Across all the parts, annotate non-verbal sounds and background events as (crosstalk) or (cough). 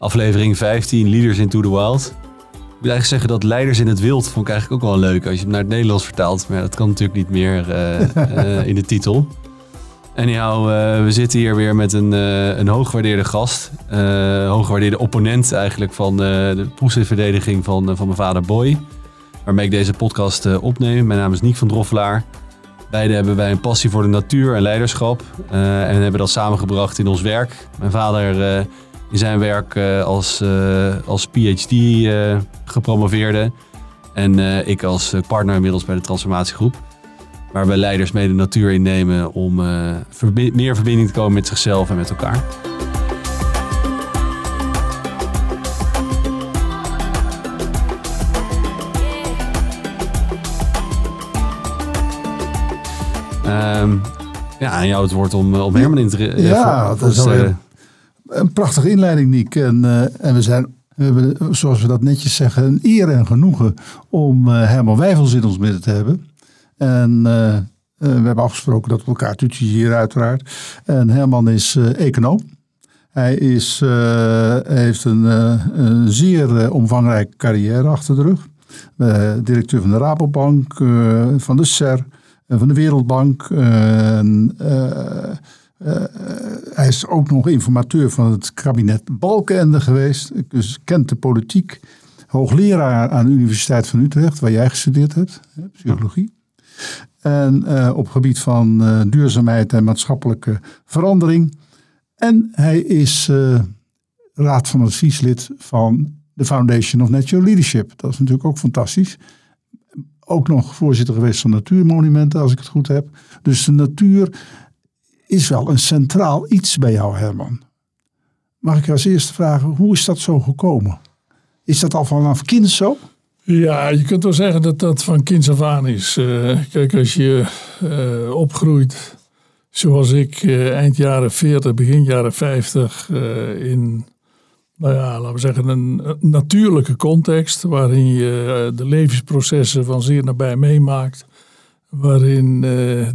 aflevering 15, Leaders into the Wild. Ik wil eigenlijk zeggen dat Leiders in het Wild vond ik eigenlijk ook wel leuk als je hem naar het Nederlands vertaalt. Maar dat kan natuurlijk niet meer eh, eh, in de titel. Anyhow, uh, we zitten hier weer met een, uh, een hooggewaardeerde gast. Uh, hooggewaardeerde opponent eigenlijk van de proefverdediging van, van mijn vader Boy. Waarmee ik deze podcast opneem. Mijn naam is Niek van Droffelaar. Beiden hebben wij een passie voor de natuur en leiderschap. en hebben dat samengebracht in ons werk. Mijn vader in zijn werk als, als PhD gepromoveerde. En ik als partner inmiddels bij de transformatiegroep. Waar we leiders mee de natuur innemen om verbi meer verbinding te komen met zichzelf en met elkaar. Um, ja, aan jou het woord om, om Herman in te... Ja, dat is een prachtige inleiding, Niek. En, uh, en we zijn we hebben, zoals we dat netjes zeggen, een eer en genoegen om Herman Wijfels in ons midden te hebben. En uh, we hebben afgesproken dat we elkaar hier uiteraard. En Herman is econoom. Hij is, heeft een, zeer omvangrijke carrière achter de rug. directeur van de Rabobank, van de SER, van de Wereldbank. Hij is ook nog informateur van het kabinet Balkenende geweest. Dus kent de politiek. Hoogleraar aan de Universiteit van Utrecht, waar jij gestudeerd hebt, psychologie. En uh, op gebied van duurzaamheid en maatschappelijke verandering. En hij is raad van advieslid van de Foundation of Natural Leadership. Dat is natuurlijk ook fantastisch. Ook nog voorzitter geweest van Natuurmonumenten, als ik het goed heb. Dus de natuur is wel een centraal iets bij jou, Herman. Mag ik als eerste vragen, hoe is dat zo gekomen? Is dat al vanaf kind zo? Ja, je kunt wel zeggen dat dat van kinds af aan is. Uh, kijk, als je uh, opgroeit zoals ik uh, eind jaren 40, begin jaren 50 in, nou ja, laten we zeggen, een natuurlijke context waarin je de levensprocessen van zeer nabij meemaakt. Waarin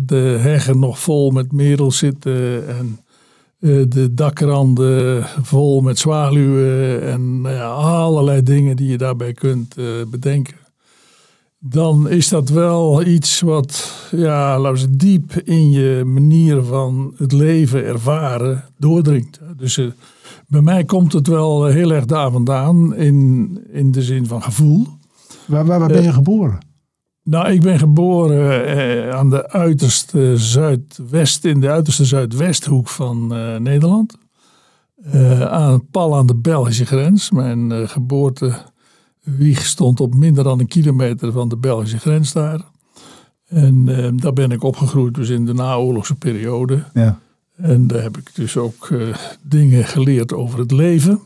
de heggen nog vol met merels zitten en eh, de dakranden vol met zwaluwen en nou ja, allerlei dingen die je daarbij kunt uh, bedenken. Dan is dat wel iets wat, ja, laten we diep in je manier van het leven ervaren doordringt. Dus bij mij komt het wel heel erg daar vandaan in, in de zin van gevoel. Waar, waar, waar ben je geboren? Nou, ik ben geboren eh, aan de uiterste zuidwest, in de uiterste zuidwesthoek van eh, Nederland. Uh, aan, pal aan de Belgische grens. Mijn uh, geboortewieg stond op minder dan een kilometer van de Belgische grens daar. En daar ben ik opgegroeid, dus in de naoorlogse periode. Ja. En daar heb ik dus ook dingen geleerd over het leven.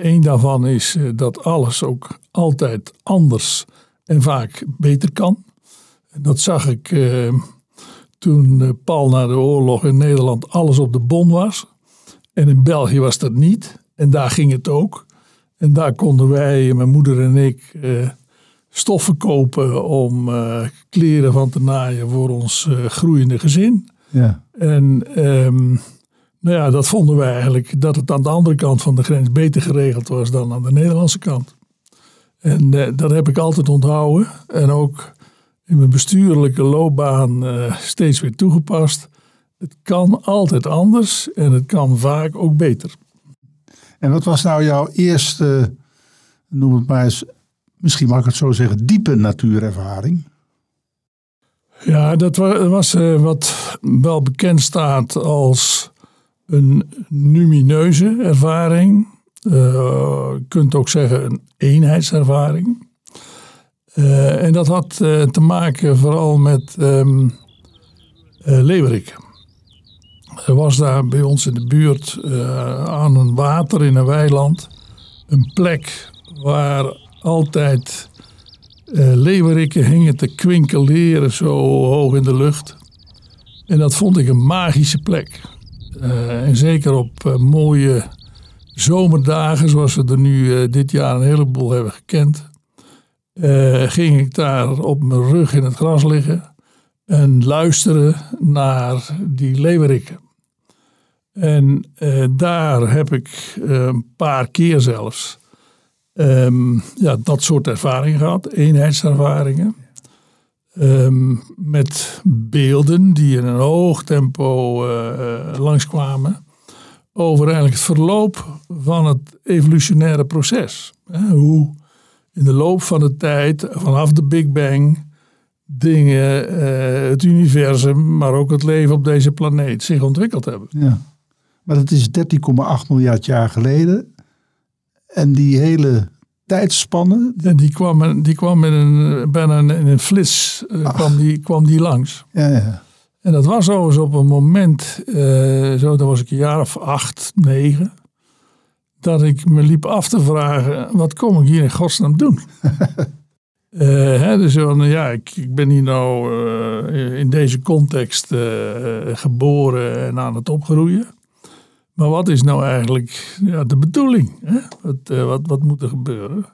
Eén daarvan is dat alles ook altijd anders en vaak beter kan. En dat zag ik eh, toen uh, pal na de oorlog in Nederland alles op de bon was. En in België was dat niet. En daar ging het ook. En daar konden wij, mijn moeder en ik, uh, stoffen kopen om kleren van te naaien voor ons groeiende gezin. Ja. En um, nou ja, dat vonden wij eigenlijk dat het aan de andere kant van de grens beter geregeld was dan aan de Nederlandse kant. En uh, dat heb ik altijd onthouden. En ook in mijn bestuurlijke loopbaan uh, steeds weer toegepast. Het kan altijd anders en het kan vaak ook beter. En wat was nou jouw eerste, noem het maar eens, misschien mag ik het zo zeggen, diepe natuurervaring? Ja, dat was uh, wat wel bekend staat als een numineuze ervaring. Uh, je kunt ook zeggen een eenheidservaring. Uh, en dat had uh, te maken vooral met um, leeuwerik. Er was daar bij ons in de buurt aan een water in een weiland een plek waar altijd leeuweriken hingen te kwinkeleren zo hoog in de lucht. En dat vond ik een magische plek. en zeker op mooie zomerdagen, zoals we er nu uh, dit jaar een heleboel hebben gekend, uh, ging ik daar op mijn rug in het gras liggen en luisteren naar die leeuweriken. En eh, daar heb ik eh, een paar keer zelfs ehm, ja, dat soort ervaringen gehad, eenheidservaringen. Ehm, met beelden die in een hoog tempo eh, langskwamen over eigenlijk het verloop van het evolutionaire proces. Hoe in de loop van de tijd, vanaf de Big Bang, dingen, eh, het universum, maar ook het leven op deze planeet zich ontwikkeld hebben. Ja. Maar dat is 13,8 miljard jaar geleden. En die hele tijdspanne. En die kwam, die kwam in een, bijna in een flits uh, kwam, die, kwam die langs. Ja, ja. En dat was overigens op een moment, uh, zo, dat was ik een jaar of acht, negen, dat ik me liep af te vragen, wat kom ik hier in godsnaam doen? uh, (laughs) hè, dus ja, ik, ik, ben hier nou uh, in deze context geboren en aan het opgroeien. Maar wat is nou eigenlijk ja, de bedoeling? Hè? Wat, wat, wat moet er gebeuren?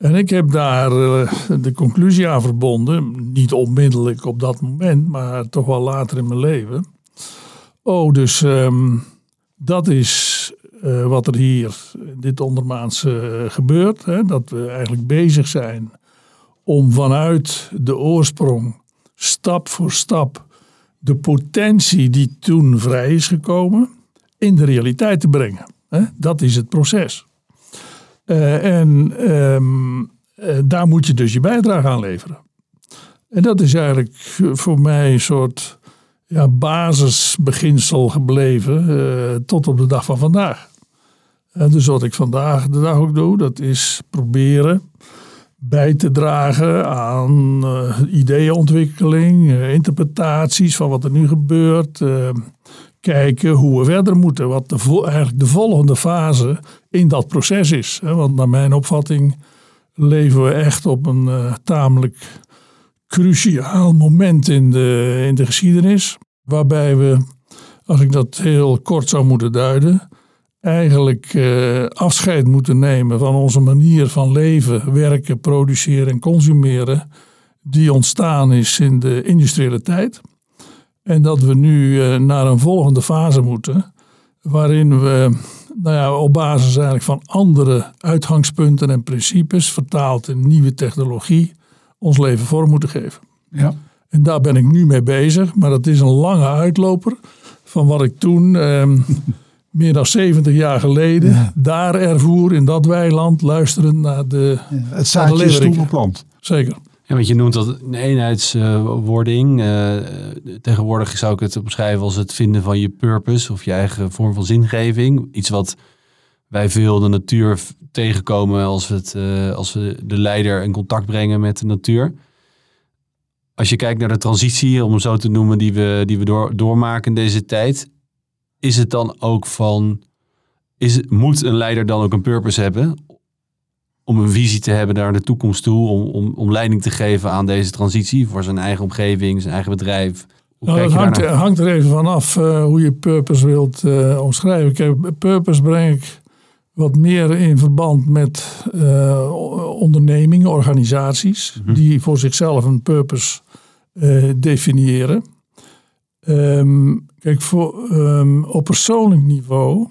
En ik heb daar uh, de conclusie aan verbonden, niet onmiddellijk op dat moment, maar toch wel later in mijn leven. Oh, dus um, dat is uh, wat er hier in dit ondermaanse uh, gebeurt. Hè? Dat we eigenlijk bezig zijn om vanuit de oorsprong, stap voor stap, de potentie die toen vrij is gekomen, in de realiteit te brengen. Hè? Dat is het proces. Uh, en um, uh, daar moet je dus je bijdrage aan leveren. En dat is eigenlijk voor mij een soort ja, basisbeginsel gebleven tot op de dag van vandaag. En dus wat ik vandaag de dag ook doe, dat is proberen bij te dragen aan ideeënontwikkeling, interpretaties van wat er nu gebeurt kijken hoe we verder moeten. Wat de, eigenlijk de volgende fase in dat proces is. Want naar mijn opvatting leven we echt op een uh, tamelijk cruciaal moment in de, in de geschiedenis. Waarbij we, als ik dat heel kort zou moeten duiden, eigenlijk uh, afscheid moeten nemen van onze manier van leven, werken, produceren en consumeren. Die ontstaan is in de industriële tijd. En dat we nu uh, naar een volgende fase moeten, waarin we nou ja, op basis eigenlijk van andere uitgangspunten en principes, vertaald in nieuwe technologie, ons leven vorm moeten geven. Ja. En daar ben ik nu mee bezig, maar dat is een lange uitloper van wat ik toen, eh, (laughs) meer dan 70 jaar geleden, ja. daar ervoer in dat weiland, luisterend naar de. Ja, het zaadje is toen geplant. Zeker. Ja, want je noemt dat een eenheidswording. Uh, tegenwoordig zou ik het omschrijven als het vinden van je purpose of je eigen vorm van zingeving. Iets wat wij veel de natuur tegenkomen als we, het, uh, als we de leider in contact brengen met de natuur. Als je kijkt naar de transitie, om het zo te noemen, die we, die we door, doormaken in deze tijd, is het dan ook van, is, moet een leider dan ook een purpose hebben? Om een visie te hebben naar de toekomst toe, om, om, om leiding te geven aan deze transitie voor zijn eigen omgeving, zijn eigen bedrijf. Nou, het hangt, hangt, er even vanaf uh, hoe je purpose wilt uh, omschrijven. Kijk, purpose breng ik wat meer in verband met uh, ondernemingen, organisaties, mm -hmm. die voor zichzelf een purpose definiëren. Um, kijk, voor, um, op persoonlijk niveau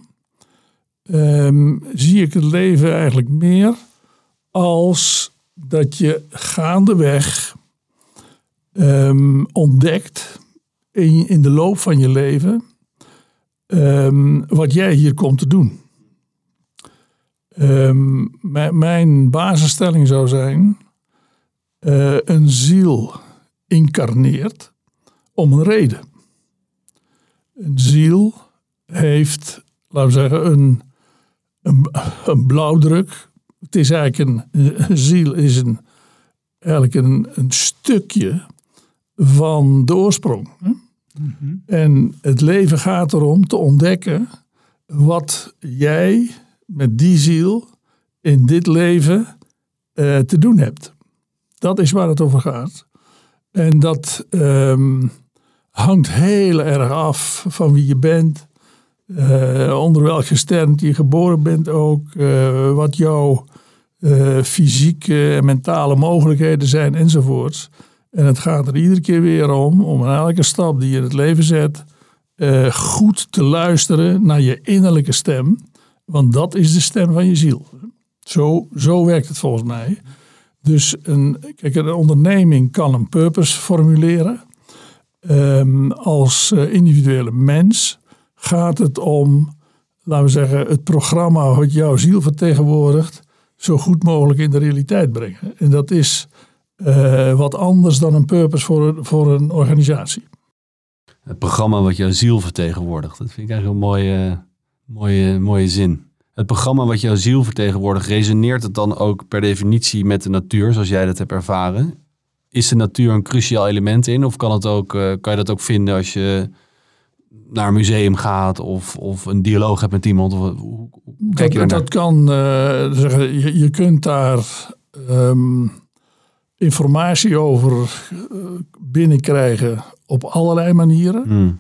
um, zie ik het leven eigenlijk meer als dat je gaandeweg um, ontdekt in, in, de loop van je leven um, wat jij hier komt te doen. Um, mijn basisstelling zou zijn: uh, een ziel incarneert om een reden. Een ziel heeft, laten we zeggen, een, een blauwdruk, het is eigenlijk een, ziel is een, eigenlijk een, een stukje van de oorsprong. Mm -hmm. En het leven gaat erom te ontdekken wat jij met die ziel in dit leven uh, te doen hebt. Dat is waar het over gaat. En dat um, hangt heel erg af van wie je bent, uh, onder welk gesternte je geboren bent ook, uh, wat jouw uh, fysieke en mentale mogelijkheden zijn enzovoorts. En het gaat er iedere keer weer om, om in elke stap die je in het leven zet, eh, goed te luisteren naar je innerlijke stem. Want dat is de stem van je ziel. Zo, zo werkt het volgens mij. Dus een, kijk, een onderneming kan een purpose formuleren. Ehm, als eh, individuele mens gaat het om, laten we zeggen, het programma wat jouw ziel vertegenwoordigt, zo goed mogelijk in de realiteit brengen. En dat is eh, wat anders dan een purpose voor, voor een organisatie. Het programma wat jouw ziel vertegenwoordigt. Dat vind ik eigenlijk een mooie, mooie, mooie zin. Het programma wat jouw ziel vertegenwoordigt, resoneert het dan ook per definitie met de natuur, zoals jij dat hebt ervaren? Is de natuur een cruciaal element in? Of kan, het ook, eh, kan je dat ook vinden als je naar een museum gaat of, of een dialoog hebt met iemand? Of, hoe, hoe kijk je dat, kan eh, zeggen, je, je kunt daar ehm, informatie over eh, binnenkrijgen op allerlei manieren. Hmm.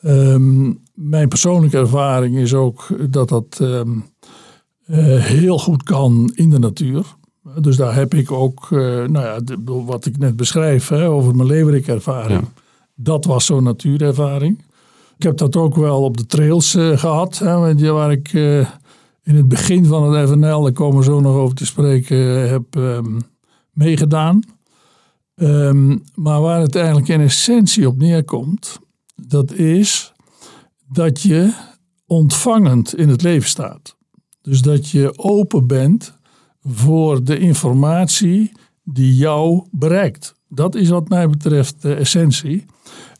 Ehm, mijn persoonlijke ervaring is ook dat dat ehm, eh, heel goed kan in de natuur. Dus daar heb ik ook, nou ja, de- wat ik net beschrijf hè, over mijn leeuwerikervaring. Ja. Dat was zo'n natuurervaring. Ik heb dat ook wel op de trails eh, gehad. Hè, waar ik eh, in het begin van het FNL, daar komen we zo nog over te spreken, eh, heb ehm, meegedaan. Ehm, maar waar het eigenlijk in essentie op neerkomt, dat is dat je ontvangend in het leven staat. Dus dat je open bent voor de informatie die jou bereikt. Dat is wat mij betreft de essentie.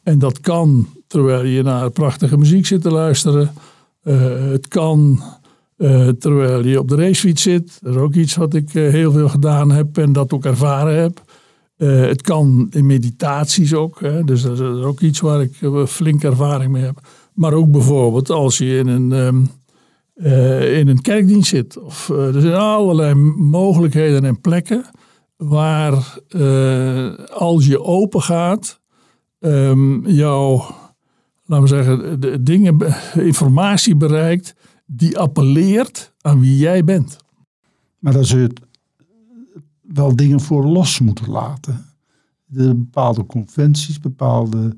En dat kan terwijl je naar prachtige muziek zit te luisteren. Eh, het kan eh, terwijl je op de racefiets zit. Dat is ook iets wat ik eh, heel veel gedaan heb en dat ook ervaren heb. Het kan in meditaties ook. Hè? Dus dat is ook iets waar ik flink ervaring mee heb. Maar ook bijvoorbeeld als je in een, ehm, eh, in een kerkdienst zit. Of, er zijn allerlei mogelijkheden en plekken waar als je open gaat, ehm, jouw, laten we zeggen, de dingen, informatie bereikt die appelleert aan wie jij bent. Maar daar zul je wel dingen voor los moeten laten. De bepaalde conventies, bepaalde,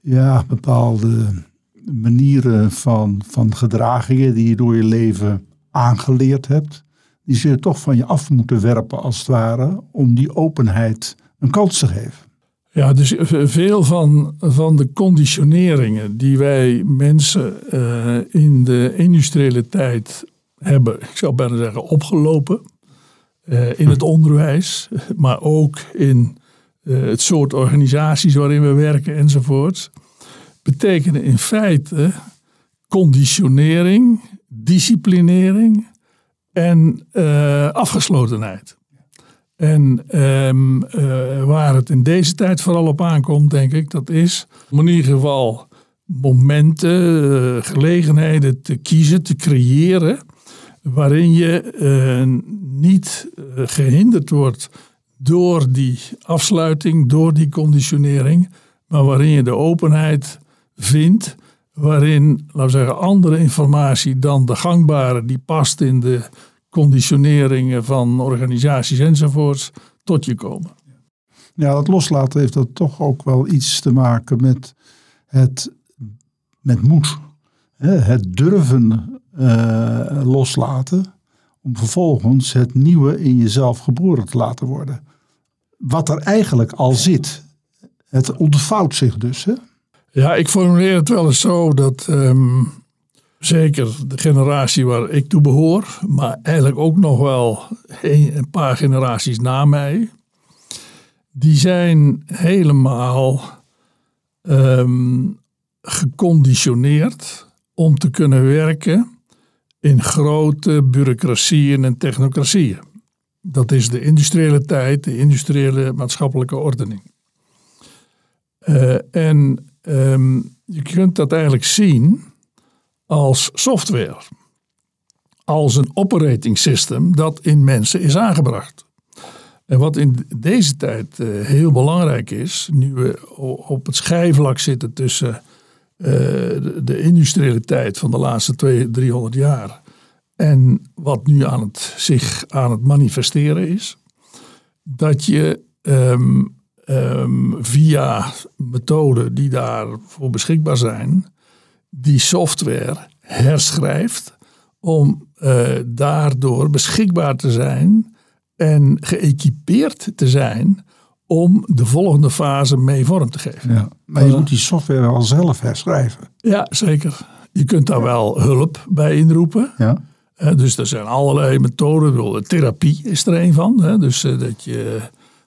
ja, bepaalde manieren van, van gedragingen die je door je leven aangeleerd hebt. Die zul je toch van je af moeten werpen als het ware om die openheid een kans te geven. Ja, dus veel van, van de conditioneringen die wij mensen eh, in de industriële tijd hebben, ik zou bijna zeggen, opgelopen. eh, in het onderwijs, maar ook in eh, het soort organisaties waarin we werken enzovoorts. Betekenen in feite conditionering, disciplinering en afgeslotenheid. En ehm, eh, waar het in deze tijd vooral op aankomt, denk ik, dat is om in ieder geval momenten, eh, gelegenheden te kiezen, te creëren, waarin je eh, niet eh, gehinderd wordt door die afsluiting, door die conditionering, maar waarin je de openheid vindt, waarin, laten we zeggen, andere informatie dan de gangbare, die past in de conditioneringen van organisaties enzovoorts, tot je komen. Ja, dat loslaten heeft dat toch ook wel iets te maken met het met moed. Het durven eh, loslaten om vervolgens het nieuwe in jezelf geboren te laten worden. Wat er eigenlijk al zit. Het ontvouwt zich dus. Hè? Ja, ik formuleer het wel eens zo dat ehm, zeker de generatie waar ik toe behoor, maar eigenlijk ook nog wel een, paar generaties na mij, die zijn helemaal ehm, geconditioneerd om te kunnen werken in grote bureaucratieën en technocratieën. Dat is de industriële tijd, de industriële maatschappelijke ordening. Eh, en ehm, je kunt dat eigenlijk zien als software. Als een operating system dat in mensen is aangebracht. En wat in deze tijd eh, heel belangrijk is, nu we op het schijfvlak zitten tussen eh, de, de industriële tijd van de laatste 200, 300 jaar en wat nu aan het, zich aan het manifesteren is, dat je ehm, ehm, via methoden die daarvoor beschikbaar zijn, die software herschrijft om uh, daardoor beschikbaar te zijn en geëquipeerd te zijn om de volgende fase mee vorm te geven. Ja, maar je moet die software wel zelf herschrijven. Ja, zeker. Je kunt daar wel hulp bij inroepen. Ja. dus er zijn allerlei methoden. Therapie is er een van. Dus eh, dat je,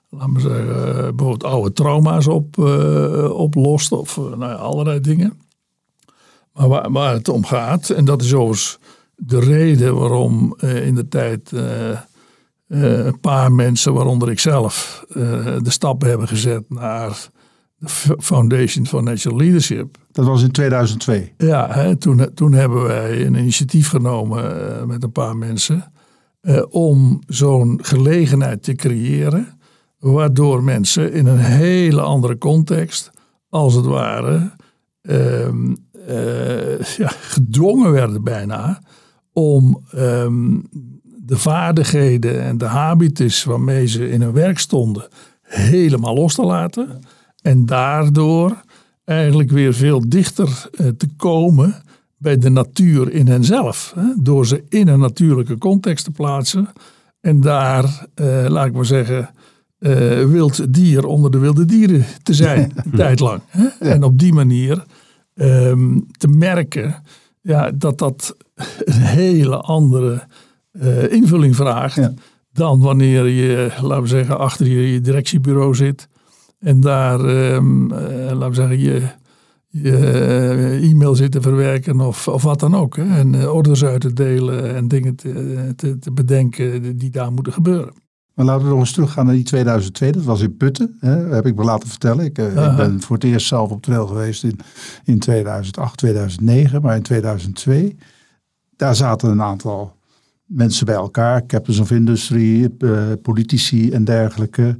laten we zeggen, eh, bijvoorbeeld oude trauma's op, uh, oplost. Of nou ja, allerlei dingen. Maar waar, waar, het om gaat, en dat is overigens de reden waarom in de tijd een paar mensen, waaronder ik zelf, de stappen hebben gezet naar de Foundation for Natural Leadership. Dat was in 2002. Ja, hè, toen, toen hebben wij een initiatief genomen met een paar mensen om zo'n gelegenheid te creëren, waardoor mensen in een hele andere context, als het ware, uh, ja, gedwongen werden bijna om ehm, de vaardigheden en de habitus waarmee ze in hun werk stonden helemaal los te laten. En daardoor eigenlijk weer veel dichter eh, te komen bij de natuur in henzelf. Door ze in een natuurlijke context te plaatsen. En daar, eh, laat ik maar zeggen, uh, wild dier onder de wilde dieren te zijn, (laughs) een tijd lang. En op die manier ehm, te merken ja, dat dat een hele andere invulling vraagt. Dan wanneer je, laten we zeggen, achter je directiebureau zit en daar, um, laten we zeggen, je, je eh, e-mail zit te verwerken of, of wat dan ook. Hè? En orders uit te delen en dingen te, te, te, bedenken die daar moeten gebeuren. Maar laten we nog eens teruggaan naar die 2002. Dat was in Putten, hè? heb ik me laten vertellen. Ik, ik, ben voor het eerst zelf op trail geweest in, in 2008, 2009. Maar in 2002, daar zaten een aantal mensen bij elkaar. Captains of Industry, politici en dergelijke.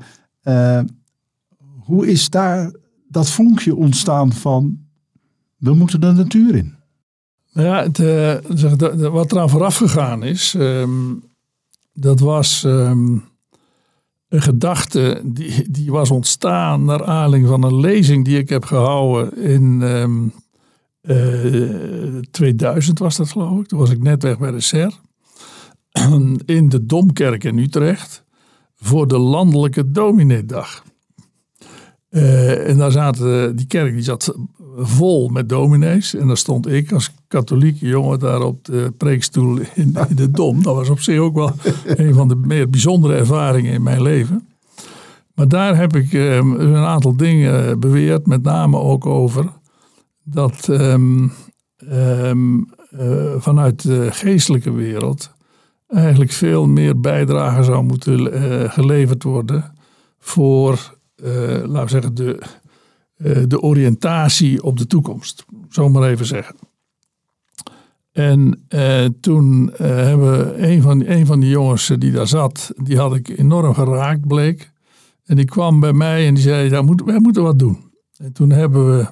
Hoe is daar dat vonkje ontstaan van we moeten de natuur in? Nou ja, de, wat eraan vooraf gegaan is, ehm, dat was um, een gedachte die, die was ontstaan naar aanleiding van een lezing die ik heb gehouden in um, uh, 2000 was dat geloof ik. Toen was ik net weg bij de SER. (clears throat) In de Domkerk in Utrecht voor de landelijke domineedag. Uh, en daar zaten, die kerk die zat vol met dominees. En daar stond ik als katholieke jongen daar op de preekstoel in, de dom. Dat was op zich ook wel een van de meer bijzondere ervaringen in mijn leven. Maar daar heb ik um, een aantal dingen beweerd, met name ook over dat um, um, uh, vanuit de geestelijke wereld eigenlijk veel meer bijdrage zou moeten uh, geleverd worden voor uh, laten we zeggen, de, de oriëntatie op de toekomst. Zo maar even zeggen. En uh, toen hebben een van, een van die jongens die daar zat, die had ik enorm geraakt, bleek. En die kwam bij mij en die zei, ja, moet, wij moeten wat doen. En toen hebben we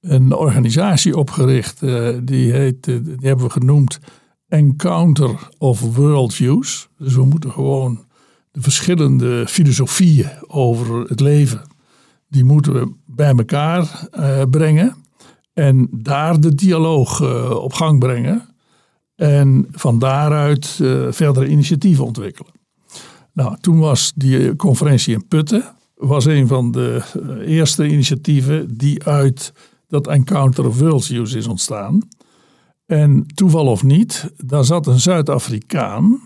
een organisatie opgericht, die, heet, die hebben we genoemd Encounter of Worldviews. Dus we moeten gewoon de verschillende filosofieën over het leven, die moeten we bij elkaar uh, brengen. En daar de dialoog uh, op gang brengen. En van daaruit uh, verdere initiatieven ontwikkelen. Nou, toen was die conferentie in Putten. Was een van de eerste initiatieven die uit dat Encounter of Worldviews is ontstaan. En toeval of niet, daar zat een Zuid-Afrikaan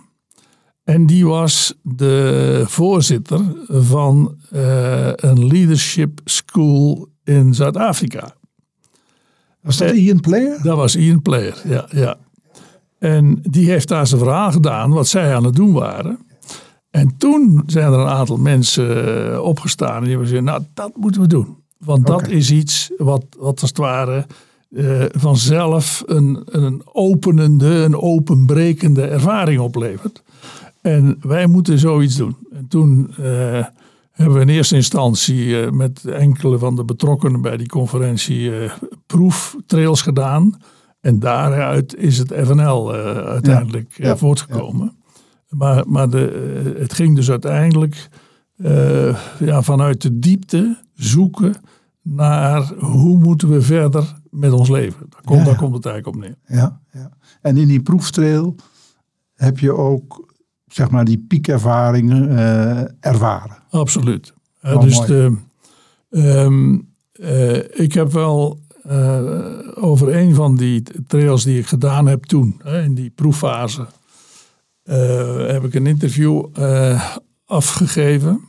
en die was de voorzitter van uh, een leadership school in Zuid-Afrika. Was dat Ian Player? Dat was Ian Player, ja, ja. En die heeft daar zijn verhaal gedaan wat zij aan het doen waren. En toen zijn er een aantal mensen eh, opgestaan en die hebben gezegd, nou dat moeten we doen. Want dat is iets wat, wat als het ware uh, vanzelf een, een openende, een openbrekende ervaring oplevert. En wij moeten zoiets doen. En toen uh, hebben we in eerste instantie uh, met enkele van de betrokkenen bij die conferentie uh, proeftrails gedaan. En daaruit is het FNL uiteindelijk ja. Ja. voortgekomen. Ja. Maar, maar de, het ging dus uiteindelijk eh, ja, vanuit de diepte zoeken naar hoe moeten we verder met ons leven. Daar komt, daar komt het eigenlijk op neer. Ja, ja. En in die proeftrail heb je ook zeg maar die piekervaringen eh, ervaren. Absoluut. Dus de, ehm, eh, ik heb wel eh, over een van die trails die ik gedaan heb toen, in die proeffase, heb ik een interview afgegeven.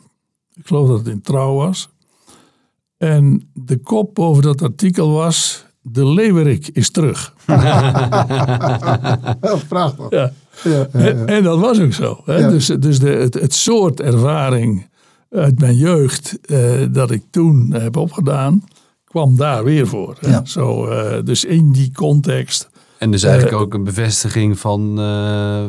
Ik geloof dat het in Trouw was. En de kop over dat artikel was, de leeuwerik is terug. (laughs) (laughs) Prachtig. Ja. Ja, ja, En, en dat was ook zo. Hè? Ja. Dus, dus de, het, het soort ervaring uit mijn jeugd eh, dat ik toen heb opgedaan, kwam daar weer voor. Hè? Ja. Zo, eh, dus in die context. En dus eigenlijk ook een bevestiging van, eh,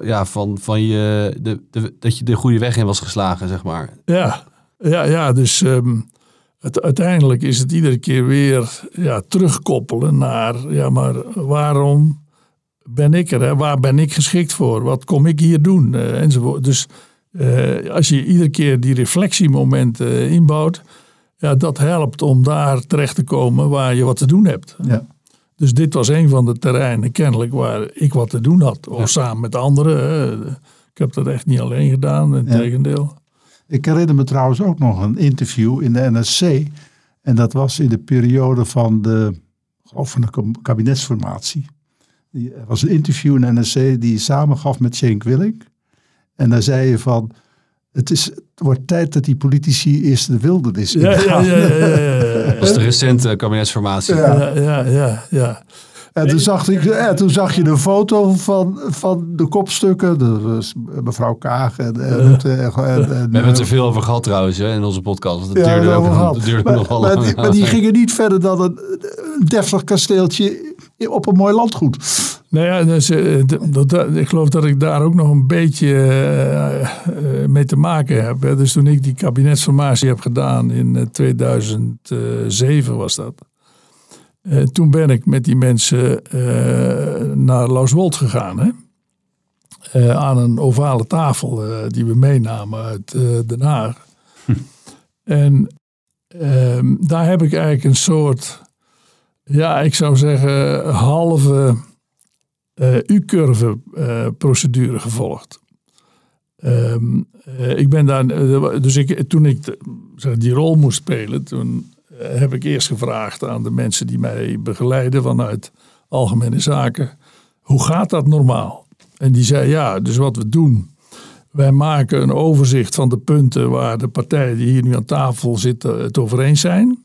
ja, van, van je, de, de, dat je de goede weg in was geslagen, zeg maar. Ja, ja, ja dus ehm, het, uiteindelijk is het iedere keer weer ja, terugkoppelen naar, ja, maar waarom ben ik er? Hè? Waar ben ik geschikt voor? Wat kom ik hier doen? Eh, enzovoort. Dus eh, als je iedere keer die reflectiemomenten eh, inbouwt, ja, dat helpt om daar terecht te komen waar je wat te doen hebt. Ja. Dus dit was een van de terreinen kennelijk waar ik wat te doen had. Of samen met anderen. Ik heb dat echt niet alleen gedaan, in Ja. tegendeel. Ik herinner me trouwens ook nog een interview in de NSC. En dat was in de periode van de, geloof van de kabinetsformatie. Die- Er was een interview in NSC die je samen gaf met Cenk Willink. En daar zei je van, het, is, het wordt tijd dat die politici eerst de wildernis Ja, ja, ingaan. ja, ja, ja, ja, Dat was de recente kabinetsformatie. Ja. ja, ja. En toen zag, ik, en toen zag je een foto van, van de kopstukken. Dat was mevrouw Kaag en, en Rutte. En, en, en, We hebben het er veel over gehad trouwens hè, in onze podcast. Ja, duurde, ook, dat duurde maar, nogal maar, lang. die, maar die gingen niet verder dan een, een deftig kasteeltje op een mooi landgoed. Nou ja, dus, eh, dat, dat- ik geloof dat ik daar ook nog een beetje eh, eh, mee te maken heb. Hè. Dus toen ik die kabinetsformatie heb gedaan in eh, 2007 was dat. Toen ben ik met die mensen eh, naar Lauswold gegaan. Hè. Aan een ovale tafel die we meenamen uit Den Haag. En ehm, daar heb ik eigenlijk een soort, ja, ik zou zeggen, halve eh U-curve eh, procedure gevolgd. Ehm, eh, ik ben daar, dus ik, toen ik zeg, die rol moest spelen, toen heb ik eerst gevraagd aan de mensen die mij begeleiden vanuit Algemene Zaken, hoe gaat dat normaal? En die zei ja, dus wat we doen, wij maken een overzicht van de punten waar de partijen die hier nu aan tafel zitten het over eens zijn.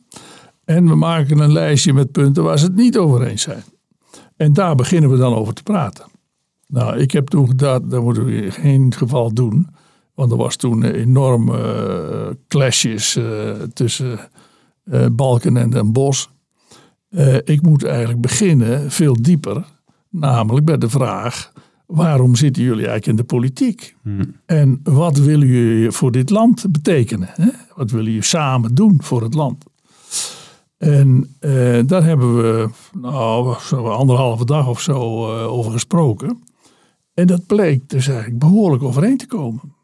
En we maken een lijstje met punten waar ze het niet over eens zijn. En daar beginnen we dan over te praten. Nou, ik heb toen gedacht, dat moeten we in geen geval doen. Want er was toen enorme eh, clashes eh, tussen eh, Balken en Den Bosch. Eh, ik moet eigenlijk beginnen veel dieper. Namelijk bij de vraag, waarom zitten jullie eigenlijk in de politiek? En wat willen jullie voor dit land betekenen? Hè? Wat willen jullie samen doen voor het land? En eh, daar hebben we nou, anderhalve dag of zo eh, over gesproken. En dat bleek dus eigenlijk behoorlijk overeen te komen.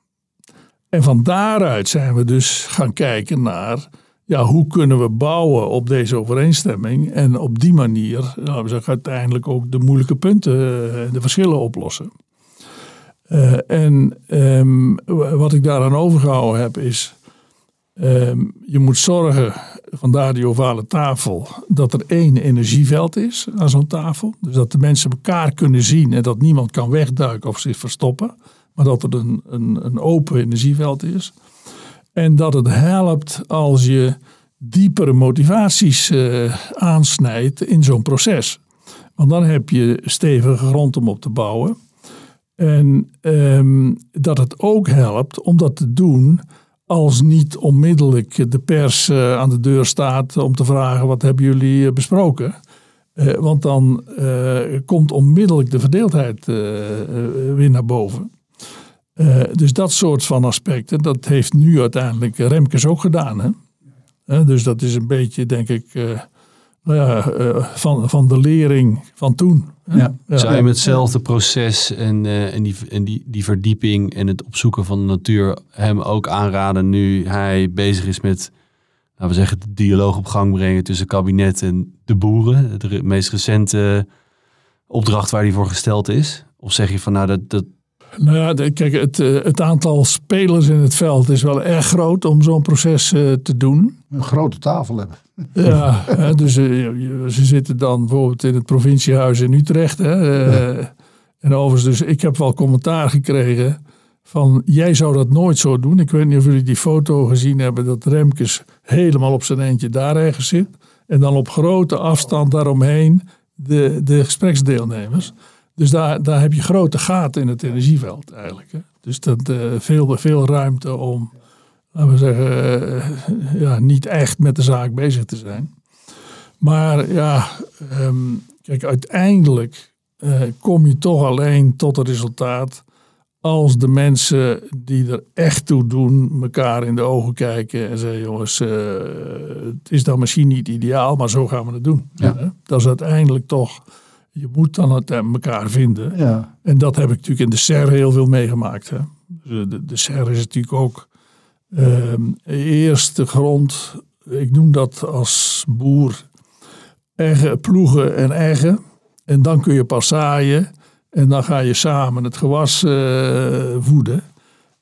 En van daaruit zijn we dus gaan kijken naar ja, hoe kunnen we bouwen op deze overeenstemming. En op die manier nou, uiteindelijk ook de moeilijke punten en de verschillen oplossen. Eh, en ehm, wat ik daaraan overgehouden heb is, ehm, je moet zorgen, vandaar die ovale tafel, dat er één energieveld is aan zo'n tafel. Dus dat de mensen elkaar kunnen zien en dat niemand kan wegduiken of zich verstoppen. Maar dat er een, een, een open energieveld is. En dat het helpt als je diepere motivaties eh, aansnijdt in zo'n proces. Want dan heb je stevige grond om op te bouwen. En ehm, dat het ook helpt om dat te doen als niet onmiddellijk de pers eh, aan de deur staat om te vragen wat hebben jullie eh, besproken. Eh, want dan komt onmiddellijk de verdeeldheid weer naar boven. Dus dat soort van aspecten, dat heeft nu uiteindelijk Remkes ook gedaan. Hè? Dus dat is een beetje, denk ik, ja, eh, van, van de lering van toen. hè. Ja. Zou je met hetzelfde proces en, eh, en, die, en die, die verdieping en het opzoeken van de natuur hem ook aanraden nu hij bezig is met, laten we zeggen, de dialoog op gang brengen tussen kabinet en de boeren? De meest recente opdracht waar hij voor gesteld is? Of zeg je van nou, dat, dat, Nou ja, kijk, het, eh, het aantal spelers in het veld is wel erg groot om zo'n proces eh, te doen. Een grote tafel hebben. Ja, (laughs) dus eh, ze zitten dan bijvoorbeeld in het provinciehuis in Utrecht. Hè, En overigens, dus ik heb wel commentaar gekregen van jij zou dat nooit zo doen. Ik weet niet of jullie die foto gezien hebben dat Remkes helemaal op zijn eentje daar ergens zit. En dan op grote afstand daaromheen de, de gespreksdeelnemers. Dus daar, daar heb je grote gaten in het energieveld eigenlijk. Hè. Dus dat eh, veel, veel ruimte om, laten we zeggen, eh, ja, niet echt met de zaak bezig te zijn. Maar ja, ehm, kijk, uiteindelijk eh, kom je toch alleen tot het resultaat als de mensen die er echt toe doen, elkaar in de ogen kijken en zeggen: jongens, het is dan misschien niet ideaal, maar zo gaan we het doen. Ja. Dat is uiteindelijk toch, je moet dan het eh, elkaar vinden. Ja. En dat heb ik natuurlijk in de SER heel veel meegemaakt. Hè. De, de, de SER is natuurlijk ook ehm eerst de grond. Ik noem dat als boer eggen, ploegen en eggen. En dan kun je pas zaaien. En dan ga je samen het gewas eh, voeden.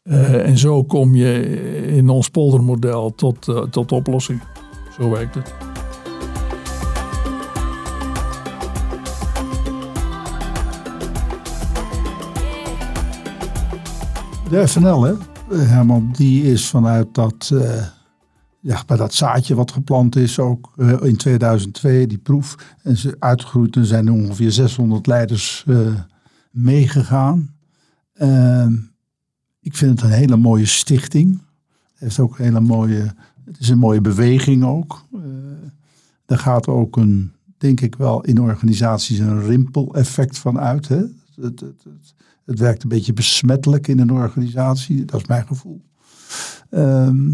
Eh, en zo kom je in ons poldermodel tot, tot oplossing. Zo werkt het. De FNL, hè, Herman, die is vanuit dat, eh, ja, bij dat zaadje wat geplant is, ook eh, in 2002, die proef. En ze uitgegroeid en zijn er ongeveer 600 leiders eh, meegegaan. Ehm, ik vind het een hele mooie stichting. Het heeft ook een hele mooie, het is een mooie beweging ook. Daar gaat ook een, denk ik wel, in organisaties een rimpel-effect van uit. Hè? Het, het, het werkt een beetje besmettelijk in een organisatie, dat is mijn gevoel. Ehm,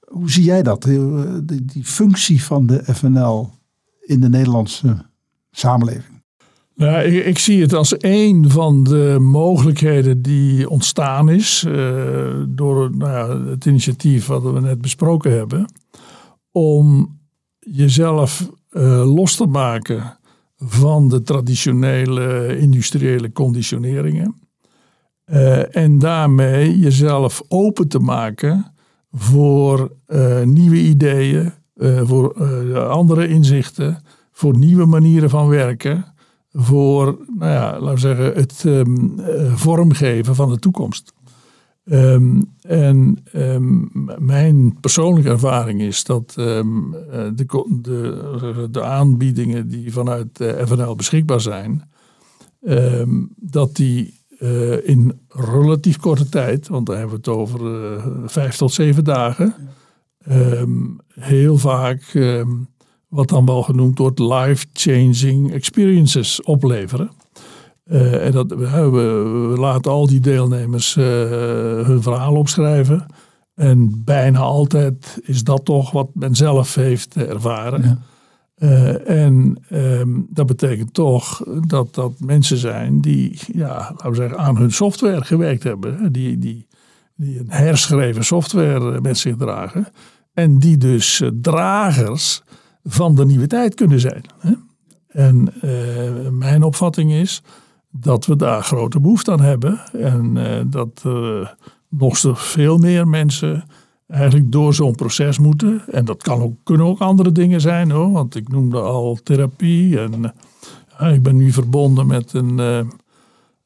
hoe zie jij dat, eh, die, functie van de FNL in de Nederlandse samenleving? Nou, ik, ik zie het als een van de mogelijkheden die ontstaan is eh, door nou ja, het initiatief wat we net besproken hebben, om jezelf eh, los te maken van de traditionele industriële conditioneringen. Eh, en daarmee jezelf open te maken voor eh, nieuwe ideeën, eh, voor andere inzichten, voor nieuwe manieren van werken voor, nou ja, laten we zeggen, het ehm, eh, vormgeven van de toekomst. Ehm, en ehm, mijn persoonlijke ervaring is dat ehm, eh, de, de, de aanbiedingen die vanuit de FNL beschikbaar zijn, dat die eh, in relatief korte tijd, want daar hebben we het over eh, vijf tot zeven dagen, heel vaak wat dan wel genoemd wordt life-changing experiences opleveren. Eh, en dat, we, we, we laten al die deelnemers eh, hun verhaal opschrijven. En bijna altijd is dat toch wat men zelf heeft ervaren. Ja. Eh, en ehm, dat betekent toch dat dat mensen zijn die, ja, laten we zeggen, aan hun software gewerkt hebben. hè. Die, die, die een herschreven software met zich dragen. En die dus dragers van de nieuwe tijd kunnen zijn. Hè? En mijn opvatting is dat we daar grote behoefte aan hebben. En eh, dat eh, nog veel meer mensen eigenlijk door zo'n proces moeten. En dat kan ook, kunnen ook andere dingen zijn hoor. Want ik noemde al therapie. En ik ben nu verbonden met een, eh,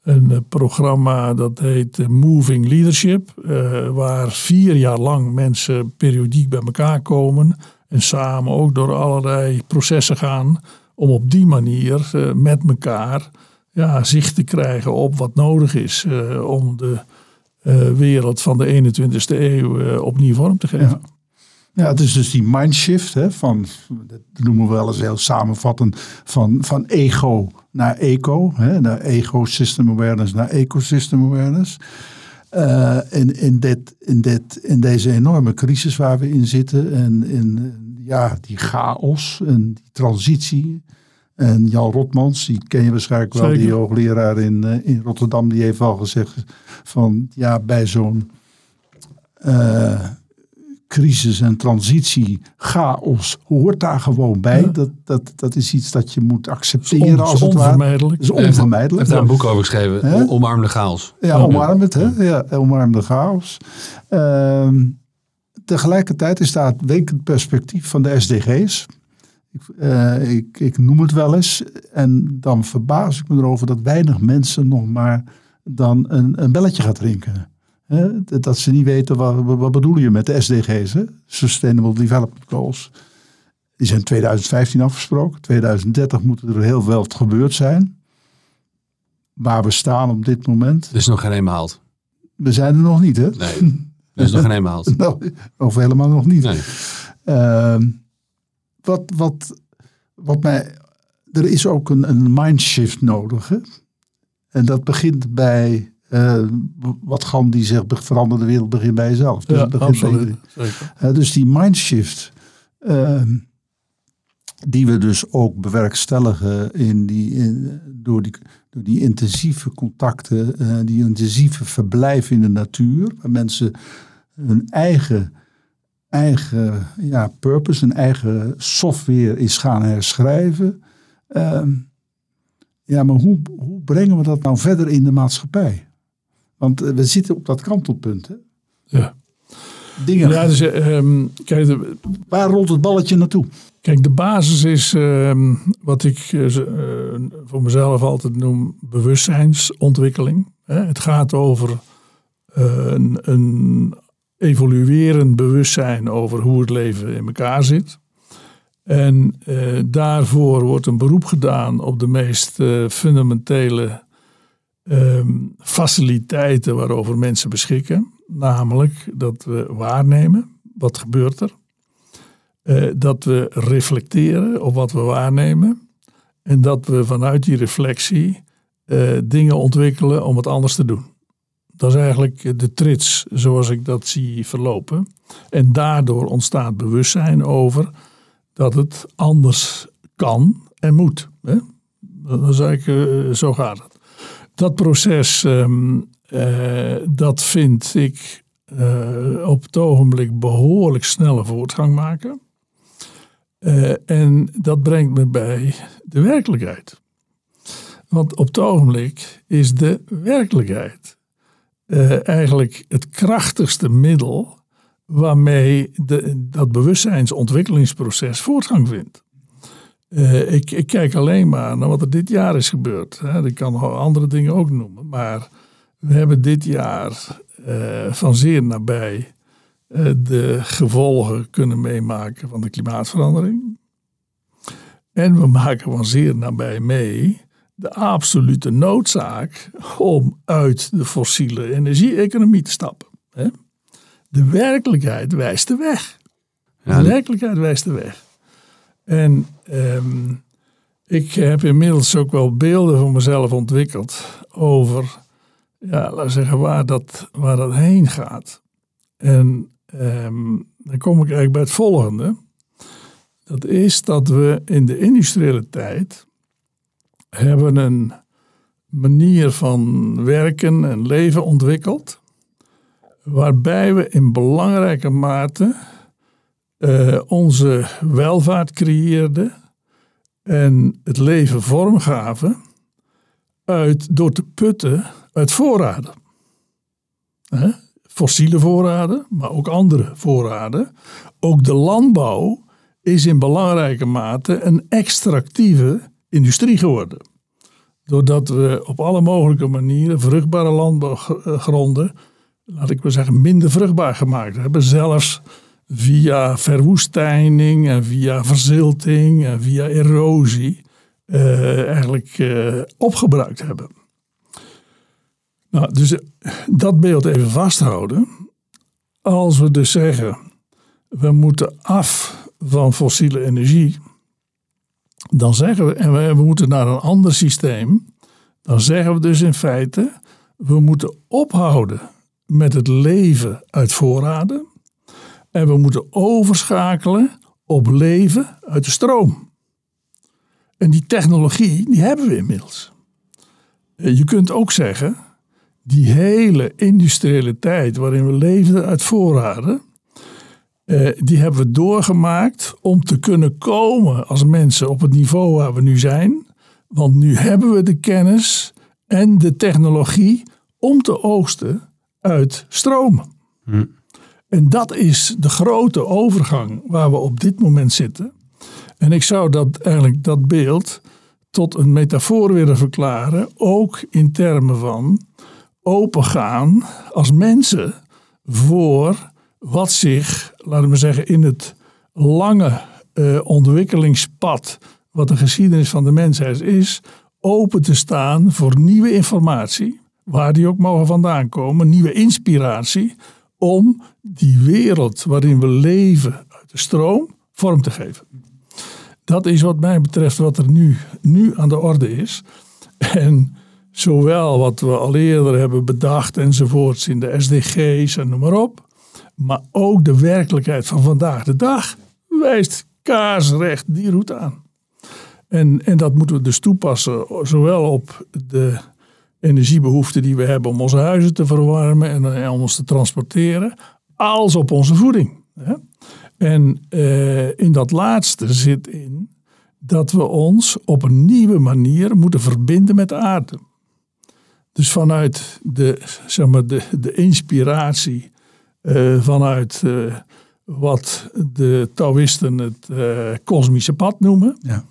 een programma dat heet Moving Leadership. waar vier jaar lang mensen periodiek bij elkaar komen. En samen ook door allerlei processen gaan. Om op die manier met elkaar ja, zicht te krijgen op wat nodig is. eh, om de eh, wereld van de 21ste eeuw eh, opnieuw vorm te geven. Ja. Het is dus die mindshift, hè, van, dat noemen we wel eens heel samenvattend, van, van ego naar eco, hè, naar awareness naar ecosystem awareness. Eh, in, in, dit, in, dit, in deze enorme crisis waar we in zitten en in ja, die chaos en die transitie. En Jan Rotmans, die ken je waarschijnlijk wel, Zeker. die hoogleraar in, eh, in Rotterdam, die heeft al gezegd van ja, bij zo'n eh, crisis en transitie, chaos, hoort daar gewoon bij. Ja. Dat, dat, dat is iets dat je moet accepteren on- als het onvermijdelijk. Dat is Hij heeft- onvermijdelijk. heeft daar een boek over geschreven. Omarm de chaos. Ja, Ja. omarm het, hè? Ja, omarm de chaos. Ehm, tegelijkertijd is daar het wenkend perspectief van de SDG's. Ik, eh, ik, ik noem het wel eens. En dan verbaas ik me erover dat weinig mensen nog maar dan een, een belletje gaat drinken. Dat- ze niet weten, wat, wat bedoel je met de SDG's? Hè? Sustainable Development Goals. Die zijn 2015 afgesproken. 2030 moet er heel veel wat gebeurd zijn. Waar we staan op dit moment. Er is nog geen een behaald. We zijn er nog niet, hè? Nee, er is nog geen een behaald. (laughs) Nou, of helemaal nog niet. Nee. Ehm, wat, wat, wat mij. Er is ook een, een mindshift nodig. Hè? En dat begint bij. eh, wat Gandhi zegt, verander de wereld, begin bij jezelf. Dus Ja, begint bij absoluut. Hè, dus die mindshift. ehm, die we dus ook bewerkstelligen in die, in, door, die, door die intensieve contacten, eh, die intensieve verblijf in de natuur, waar mensen hun eigen, eigen ja, purpose, hun eigen software is gaan herschrijven. Ehm, ja, maar hoe, hoe brengen we dat nou verder in de maatschappij? Want eh, we zitten op dat kantelpunt. Hè? Ja. Dingen, Ja, dus, ehm, kijk, de, waar rolt het balletje naartoe? Kijk, de basis is ehm, wat ik eh, eh, voor mezelf altijd noem bewustzijnsontwikkeling. Hè. Het gaat over een, een evoluerend bewustzijn over hoe het leven in elkaar zit. En eh, daarvoor wordt een beroep gedaan op de meest eh, fundamentele ehm, faciliteiten waarover mensen beschikken. Namelijk dat we waarnemen, wat gebeurt er? Eh, dat we reflecteren op wat we waarnemen. En dat we vanuit die reflectie eh, dingen ontwikkelen om het anders te doen. Dat is eigenlijk de trits zoals ik dat zie verlopen. En daardoor ontstaat bewustzijn over dat het anders kan en moet. Hè? Dat is eigenlijk, zo gaat het. Dat proces, ehm, eh, dat vind ik eh, op het ogenblik behoorlijk snelle voortgang maken. Eh, en dat brengt me bij de werkelijkheid. Want op het ogenblik is de werkelijkheid eh, eigenlijk het krachtigste middel waarmee de, dat bewustzijnsontwikkelingsproces voortgang vindt. Eh, ik, ik kijk alleen maar naar wat er dit jaar is gebeurd. Hè. Ik kan andere dingen ook noemen. Maar we hebben dit jaar eh, van zeer nabij de gevolgen kunnen meemaken van de klimaatverandering. En we maken van zeer nabij mee de absolute noodzaak om uit de fossiele energie-economie te stappen. De werkelijkheid wijst de weg. De werkelijkheid wijst de weg. En ehm, ik heb inmiddels ook wel beelden voor mezelf ontwikkeld over, ja, laten we zeggen, waar dat, waar dat heen gaat. En ehm, dan kom ik eigenlijk bij het volgende. Dat is dat we in de industriële tijd hebben een manier van werken en leven ontwikkeld. Waarbij we in belangrijke mate eh, onze welvaart creëerden en het leven vormgaven uit, door te putten uit voorraden. Fossiele voorraden, maar ook andere voorraden. Ook de landbouw is in belangrijke mate een extractieve industrie geworden. Doordat we op alle mogelijke manieren vruchtbare landbouwgronden, laat ik maar zeggen, minder vruchtbaar gemaakt hebben. Zelfs via verwoestijning en via verzilting en via erosie eh, eigenlijk eh, opgebruikt hebben. Nou, dus eh, dat beeld even vasthouden. Als we dus zeggen, we moeten af van fossiele energie, dan zeggen we, en we, moeten naar een ander systeem, dan zeggen we dus in feite, we moeten ophouden met het leven uit voorraden. En we moeten overschakelen op leven uit de stroom. En die technologie, die hebben we inmiddels. Eh, Je kunt ook zeggen, die hele industriële tijd waarin we leefden uit voorraden, eh, die hebben we doorgemaakt om te kunnen komen als mensen op het niveau waar we nu zijn. Want nu hebben we de kennis en de technologie om te oogsten uit stroom. En dat is de grote overgang waar we op dit moment zitten. En ik zou dat eigenlijk dat beeld tot een metafoor willen verklaren, ook in termen van opengaan als mensen voor wat zich, laten we zeggen, in het lange eh, ontwikkelingspad, wat de geschiedenis van de mensheid is, open te staan voor nieuwe informatie, waar die ook mogen vandaan komen, nieuwe inspiratie, om die wereld waarin we leven uit de stroom vorm te geven. Dat is wat mij betreft wat er nu, nu aan de orde is. En zowel wat we al eerder hebben bedacht enzovoorts in de SDG's en noem maar op. Maar ook de werkelijkheid van vandaag de dag wijst kaarsrecht die route aan. En, en dat moeten we dus toepassen, zowel op de energiebehoeften die we hebben om onze huizen te verwarmen en, en om ons te transporteren, als op onze voeding. Hè? En eh, in dat laatste zit in dat we ons op een nieuwe manier moeten verbinden met de aarde. Dus vanuit de, zeg maar, de, de inspiratie, eh, vanuit eh, wat de Taoïsten het eh, kosmische pad noemen, Ja.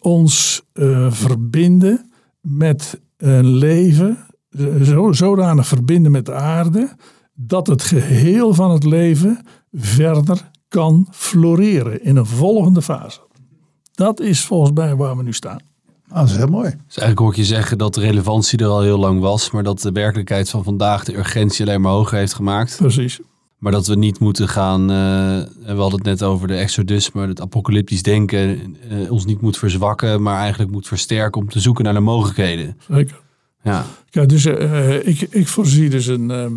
ons verbinden met een leven, zo, zodanig verbinden met de aarde, dat het geheel van het leven verder kan floreren in een volgende fase. Dat is volgens mij waar we nu staan. Ah, dat is heel mooi. Dus eigenlijk hoor ik je zeggen dat de relevantie er al heel lang was, maar dat de werkelijkheid van vandaag de urgentie alleen maar hoger heeft gemaakt. Precies. Maar dat we niet moeten gaan, eh, we hadden het net over de exodus, maar het apocalyptisch denken eh, ons niet moet verzwakken, maar eigenlijk moet versterken om te zoeken naar de mogelijkheden. Zeker. Ja, Kijk, dus eh, ik, ik voorzie dus een, ehm,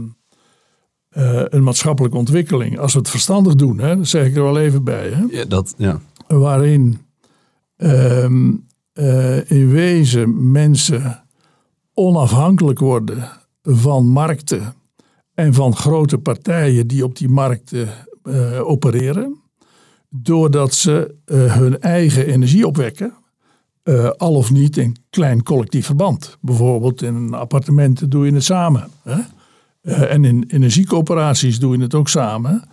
eh, een maatschappelijke ontwikkeling. Als we het verstandig doen, hè, dat zeg ik er wel even bij. Hè, ja dat, ja. waarin ehm, eh, in wezen mensen onafhankelijk worden van markten en van grote partijen die op die markten eh, opereren. Doordat ze eh, hun eigen energie opwekken, al of niet in klein collectief verband. Bijvoorbeeld in een doe je het samen. Hè? En in energiecoöperaties doe je het ook samen.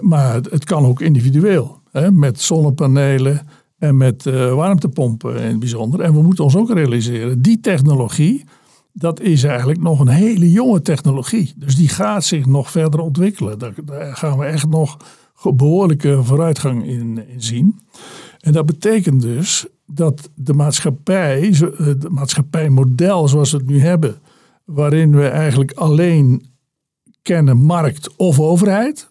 Maar het, het kan ook individueel. Hè? Met zonnepanelen en met eh, warmtepompen in het bijzonder. En we moeten ons ook realiseren, die technologie, dat is eigenlijk nog een hele jonge technologie. Dus die gaat zich nog verder ontwikkelen. Daar, gaan we echt nog behoorlijke vooruitgang in, in zien. En dat betekent dus dat de maatschappij, zo- eh, het maatschappijmodel zoals we het nu hebben, waarin we eigenlijk alleen kennen markt of overheid,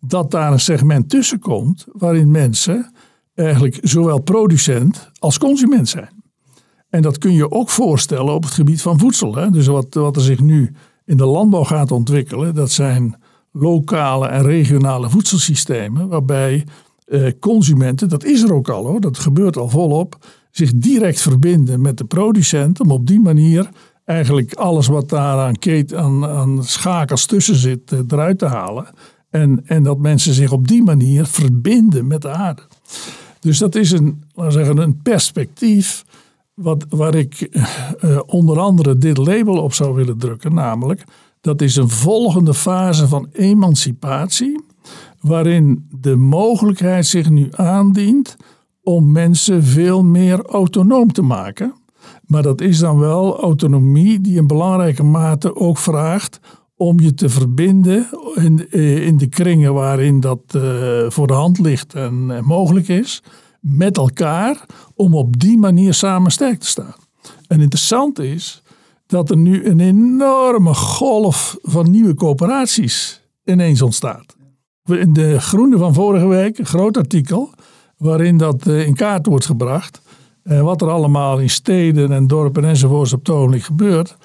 dat daar een segment tussen komt waarin mensen eigenlijk zowel producent als consument zijn. En dat kun je ook voorstellen op het gebied van voedsel. Hè? Dus wat, wat er zich nu in de landbouw gaat ontwikkelen, dat zijn lokale en regionale voedselsystemen, waarbij eh, consumenten, dat is er ook al hoor, dat gebeurt al volop, zich direct verbinden met de producent om op die manier eigenlijk alles wat daar aan, aan, aan schakels tussen zit eh, eruit te halen. En, en dat mensen zich op die manier verbinden met de aarde. Dus dat is een, laten zeggen, een perspectief wat, waar ik eh, onder andere dit label op zou willen drukken. Namelijk, dat is een volgende fase van emancipatie. Waarin de mogelijkheid zich nu aandient om mensen veel meer autonoom te maken. Maar dat is dan wel autonomie die in belangrijke mate ook vraagt om je te verbinden in, eh, in de kringen waarin dat eh, voor de hand ligt en, en mogelijk is, met elkaar, om op die manier samen sterk te staan. En interessant is dat er nu een enorme golf van nieuwe coöperaties ineens ontstaat. In de Groene van vorige week, een groot artikel, waarin dat eh, in kaart wordt gebracht. eh, wat er allemaal in steden en dorpen enzovoorts op het ogenblik gebeurt.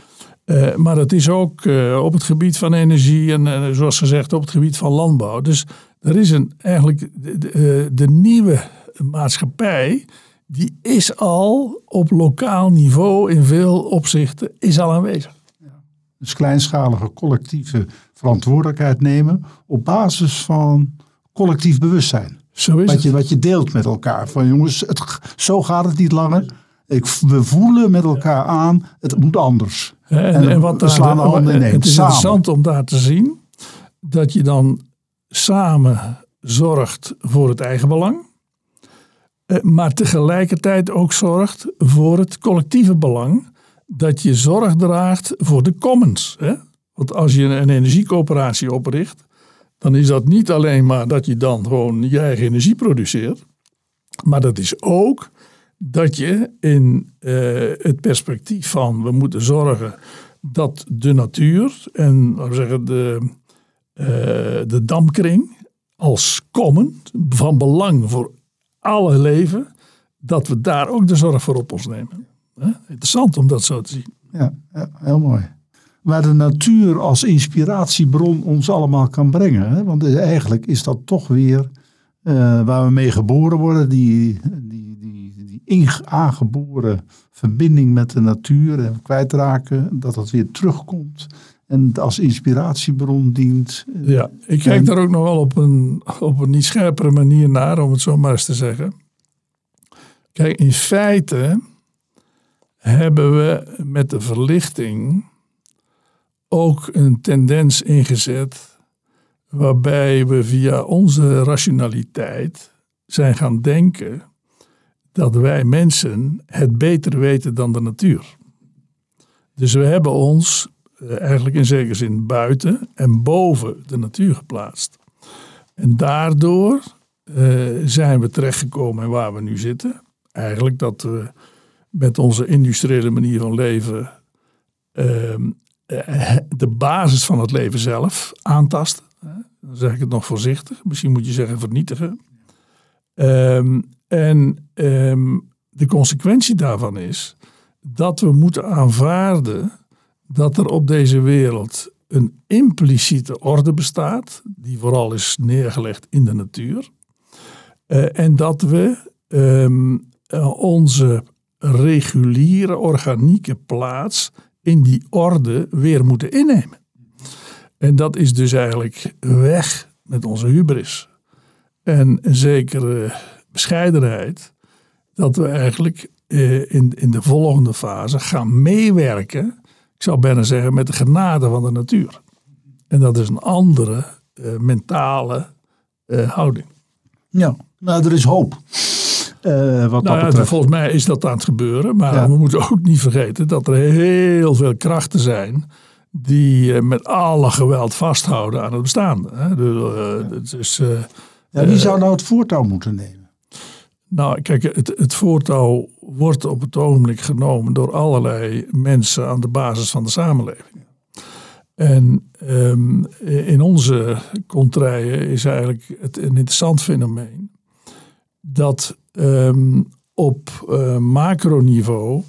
Eh, maar het is ook eh, op het gebied van energie en eh, zoals gezegd op het gebied van landbouw. Dus Er is een, eigenlijk de, de, de nieuwe maatschappij, die is al op lokaal niveau in veel opzichten is al aanwezig. Dus kleinschalige collectieve verantwoordelijkheid nemen op basis van collectief bewustzijn. Zo is Wat het. je, wat je deelt met elkaar. Van jongens, het, zo gaat het niet langer. Ik, we voelen met elkaar aan, het moet anders. En, En wat daar, slaan de handen Het is samen. interessant om daar te zien dat je dan samen zorgt voor het eigen belang. eh, Maar tegelijkertijd ook zorgt voor het collectieve belang. Dat je zorg draagt voor de commons. Hè? Want als je een energiecoöperatie opricht. Dan is dat niet alleen maar dat je dan gewoon je eigen energie produceert. Maar dat is ook dat je in eh, het perspectief van we moeten zorgen dat de natuur en laten we zeggen, de, eh, de damkring als common van belang voor alle leven, dat we daar ook de zorg voor op ons nemen. Interessant om dat zo te zien. Ja, heel mooi. Waar de natuur als inspiratiebron ons allemaal kan brengen. Hè? Want eigenlijk is dat toch weer eh, waar we mee geboren worden. Die, aangeboren verbinding met de natuur en kwijtraken. Dat dat weer terugkomt. En als inspiratiebron dient. Ja, ik kijk En- daar ook nog wel op een, op een niet scherpere manier naar, om het zo maar eens te zeggen. Kijk, in feite hebben we met de verlichting ook een tendens ingezet waarbij we via onze rationaliteit zijn gaan denken dat wij mensen het beter weten dan de natuur. Dus we hebben ons eh, eigenlijk in zekere zin buiten en boven de natuur geplaatst. En daardoor eh, zijn we terechtgekomen waar we nu zitten. Eigenlijk dat we met onze industriële manier van leven ehm, eh, de basis van het leven zelf aantasten. Dan zeg ik het nog voorzichtig. Misschien moet je zeggen vernietigen. Ehm, en ehm, de consequentie daarvan is dat we moeten aanvaarden dat er op deze wereld een impliciete orde bestaat, die vooral is neergelegd in de natuur. Eh, en dat we ehm, eh, onze reguliere organieke plaats in die orde weer moeten innemen. En dat is dus eigenlijk weg met onze hubris. En een zekere bescheidenheid, dat we eigenlijk eh, in, in de volgende fase gaan meewerken, ik zou bijna zeggen, met de genade van de natuur. En dat is een andere eh, mentale eh, houding. Ja, nou, er is hoop. Wat Nou ja, volgens mij is dat aan het gebeuren. Maar Ja. we moeten ook niet vergeten dat er heel veel krachten zijn die met alle geweld vasthouden aan het bestaande. Hè. Dus, Ja, wie zou nou het voortouw moeten nemen? Nou, kijk, het, het voortouw wordt op het ogenblik genomen door allerlei mensen aan de basis van de samenleving. En ehm, in onze contraien is eigenlijk het een interessant fenomeen dat ehm, op eh, macroniveau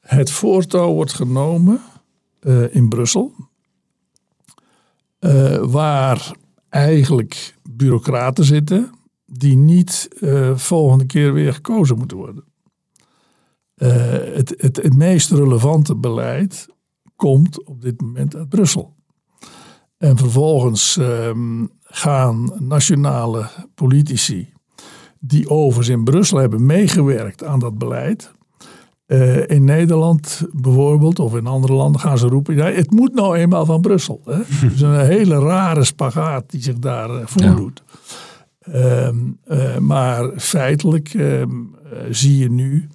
het voortouw wordt genomen eh, in Brussel, eh, waar eigenlijk bureaucraten zitten die niet eh, volgende keer weer gekozen moeten worden. Eh, het, het, het meest relevante beleid komt op dit moment uit Brussel. En vervolgens ehm, gaan nationale politici die overigens in Brussel hebben meegewerkt aan dat beleid. eh, in Nederland bijvoorbeeld, of in andere landen, gaan ze roepen: ja, het moet nou eenmaal van Brussel. Hè? (laughs) Het is een hele rare spagaat die zich daar voordoet. Ehm, eh, maar feitelijk ehm, eh, zie je nu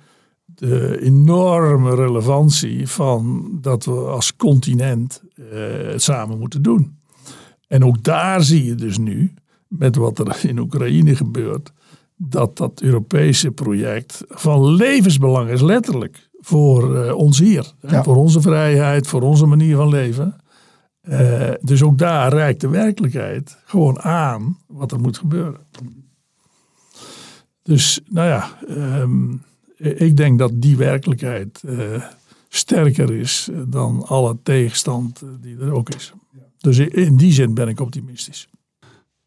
de enorme relevantie van dat we als continent eh, het samen moeten doen. En ook daar zie je dus nu, met wat er in Oekraïne gebeurt, dat dat Europese project van levensbelang is, letterlijk, voor ons hier. Ja. Voor onze vrijheid, voor onze manier van leven. Eh, dus ook daar reikt de werkelijkheid gewoon aan wat er moet gebeuren. Dus nou ja, ehm, ik denk dat die werkelijkheid eh, sterker is dan alle tegenstand eh, die er ook is. Dus in die zin ben ik optimistisch.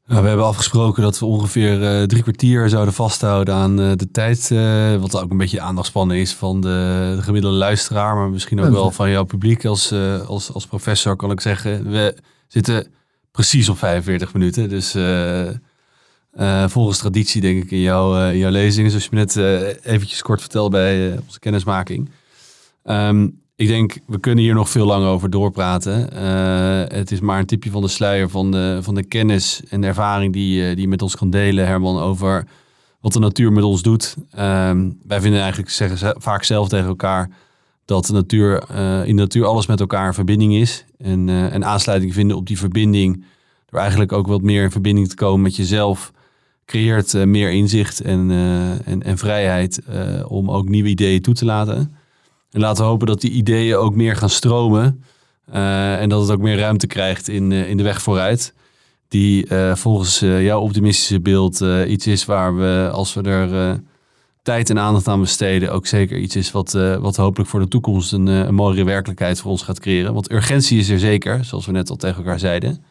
Nou, we hebben afgesproken dat we ongeveer uh, drie kwartier zouden vasthouden aan uh, de tijd. Uh, wat ook een beetje aandachtspannen is van de, de, gemiddelde luisteraar. Maar misschien ook wel van jouw publiek als, als, als professor kan ik zeggen. We zitten precies op 45 minuten. Dus volgens traditie denk ik in, jou, in jouw lezingen. Zoals je me net eventjes kort vertelde bij onze kennismaking. Um, ik denk, we kunnen hier nog veel langer over doorpraten. Uh, het is maar een tipje van de sluier van de, van de kennis en de ervaring die, uh, die je met ons kan delen, Herman, over wat de natuur met ons doet. Uh, wij vinden eigenlijk, zeggen vaak zelf tegen elkaar, dat de natuur, uh, in de natuur alles met elkaar in verbinding is. En, en aansluiting vinden op die verbinding, door eigenlijk ook wat meer in verbinding te komen met jezelf, creëert meer inzicht en, en, en vrijheid om ook nieuwe ideeën toe te laten. En laten we hopen dat die ideeën ook meer gaan stromen. Uh, en dat het ook meer ruimte krijgt in, uh, in de weg vooruit. Die uh, volgens jouw optimistische beeld iets is waar we, als we er tijd en aandacht aan besteden, ook zeker iets is wat, wat hopelijk voor de toekomst een, een mooiere werkelijkheid voor ons gaat creëren. Want urgentie is er zeker, zoals we net al tegen elkaar zeiden.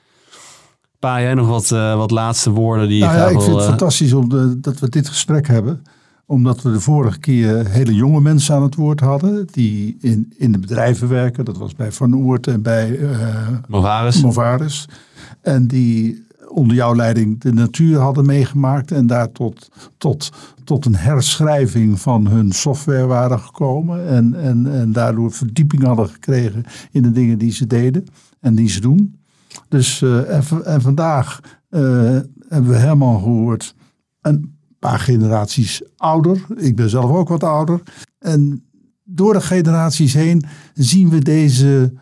Pa, jij nog wat, wat laatste woorden die nou, je ja, ik wil, vind het fantastisch om de, dat we dit gesprek hebben omdat we de vorige keer hele jonge mensen aan het woord hadden. Die in, in de bedrijven werken. Dat was bij Van Oert en bij uh, Movaris. Movaris. En die onder jouw leiding de natuur hadden meegemaakt. En daar tot, tot, tot een herschrijving van hun software waren gekomen. En, en, en daardoor verdieping hadden gekregen in de dingen die ze deden en die ze doen. Dus uh, en, en, vandaag uh, hebben we helemaal gehoord. En paar generaties ouder. Ik ben zelf ook wat ouder. En door de generaties heen zien we deze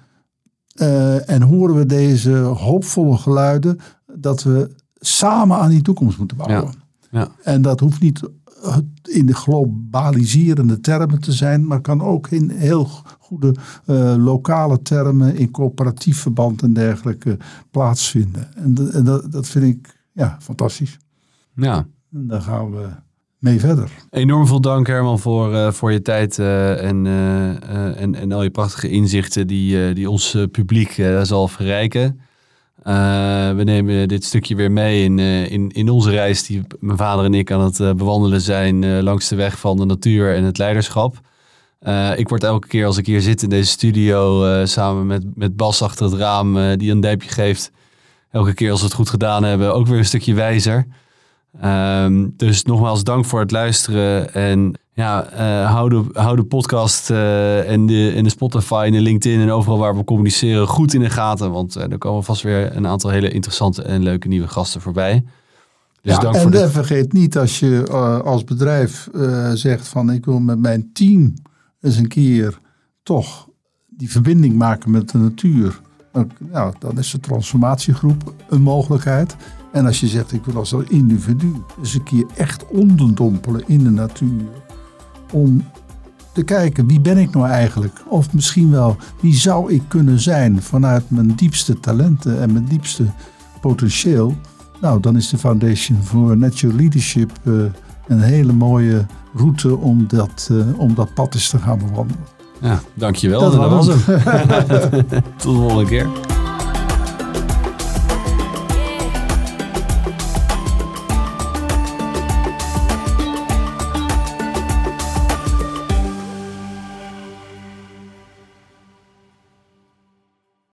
uh, en horen we deze hoopvolle geluiden dat we samen aan die toekomst moeten bouwen. Ja. Ja. En dat hoeft niet in de globaliserende termen te zijn, maar kan ook in heel goede uh, lokale termen, in coöperatief verband en dergelijke plaatsvinden. En, en dat, dat vind ik ja, fantastisch. Ja, en daar gaan we mee verder. Enorm veel dank Herman voor, uh, voor je tijd en, uh, en, en al je prachtige inzichten die, die ons publiek zal verrijken. we nemen dit stukje weer mee in, in, in onze reis die mijn vader en ik aan het bewandelen zijn langs de weg van de natuur en het leiderschap. ik word elke keer als ik hier zit in deze studio samen met, met Bas achter het raam die een duimpje geeft. Elke keer als we het goed gedaan hebben ook weer een stukje wijzer. Um, dus nogmaals dank voor het luisteren. En ja, uh, hou, de, hou de podcast uh, en, de, en de Spotify en de LinkedIn en overal waar we communiceren goed in de gaten. Want uh, er komen vast weer een aantal hele interessante en leuke nieuwe gasten voorbij. Dus ja, dank en voor de... vergeet niet als je als bedrijf zegt van ik wil met mijn team eens een keer toch die verbinding maken met de natuur. Nou, dan is de transformatiegroep een mogelijkheid. En als je zegt, ik wil als individu eens een keer echt onderdompelen in de natuur. Om te kijken, wie ben ik nou eigenlijk? Of misschien wel, wie zou ik kunnen zijn vanuit mijn diepste talenten en mijn diepste potentieel? Nou, dan is de Foundation for Natural Leadership uh, een hele mooie route om dat, uh, om dat pad eens te gaan bewandelen. Ja, dankjewel. Dat, dat was hem. (laughs) Tot de volgende keer.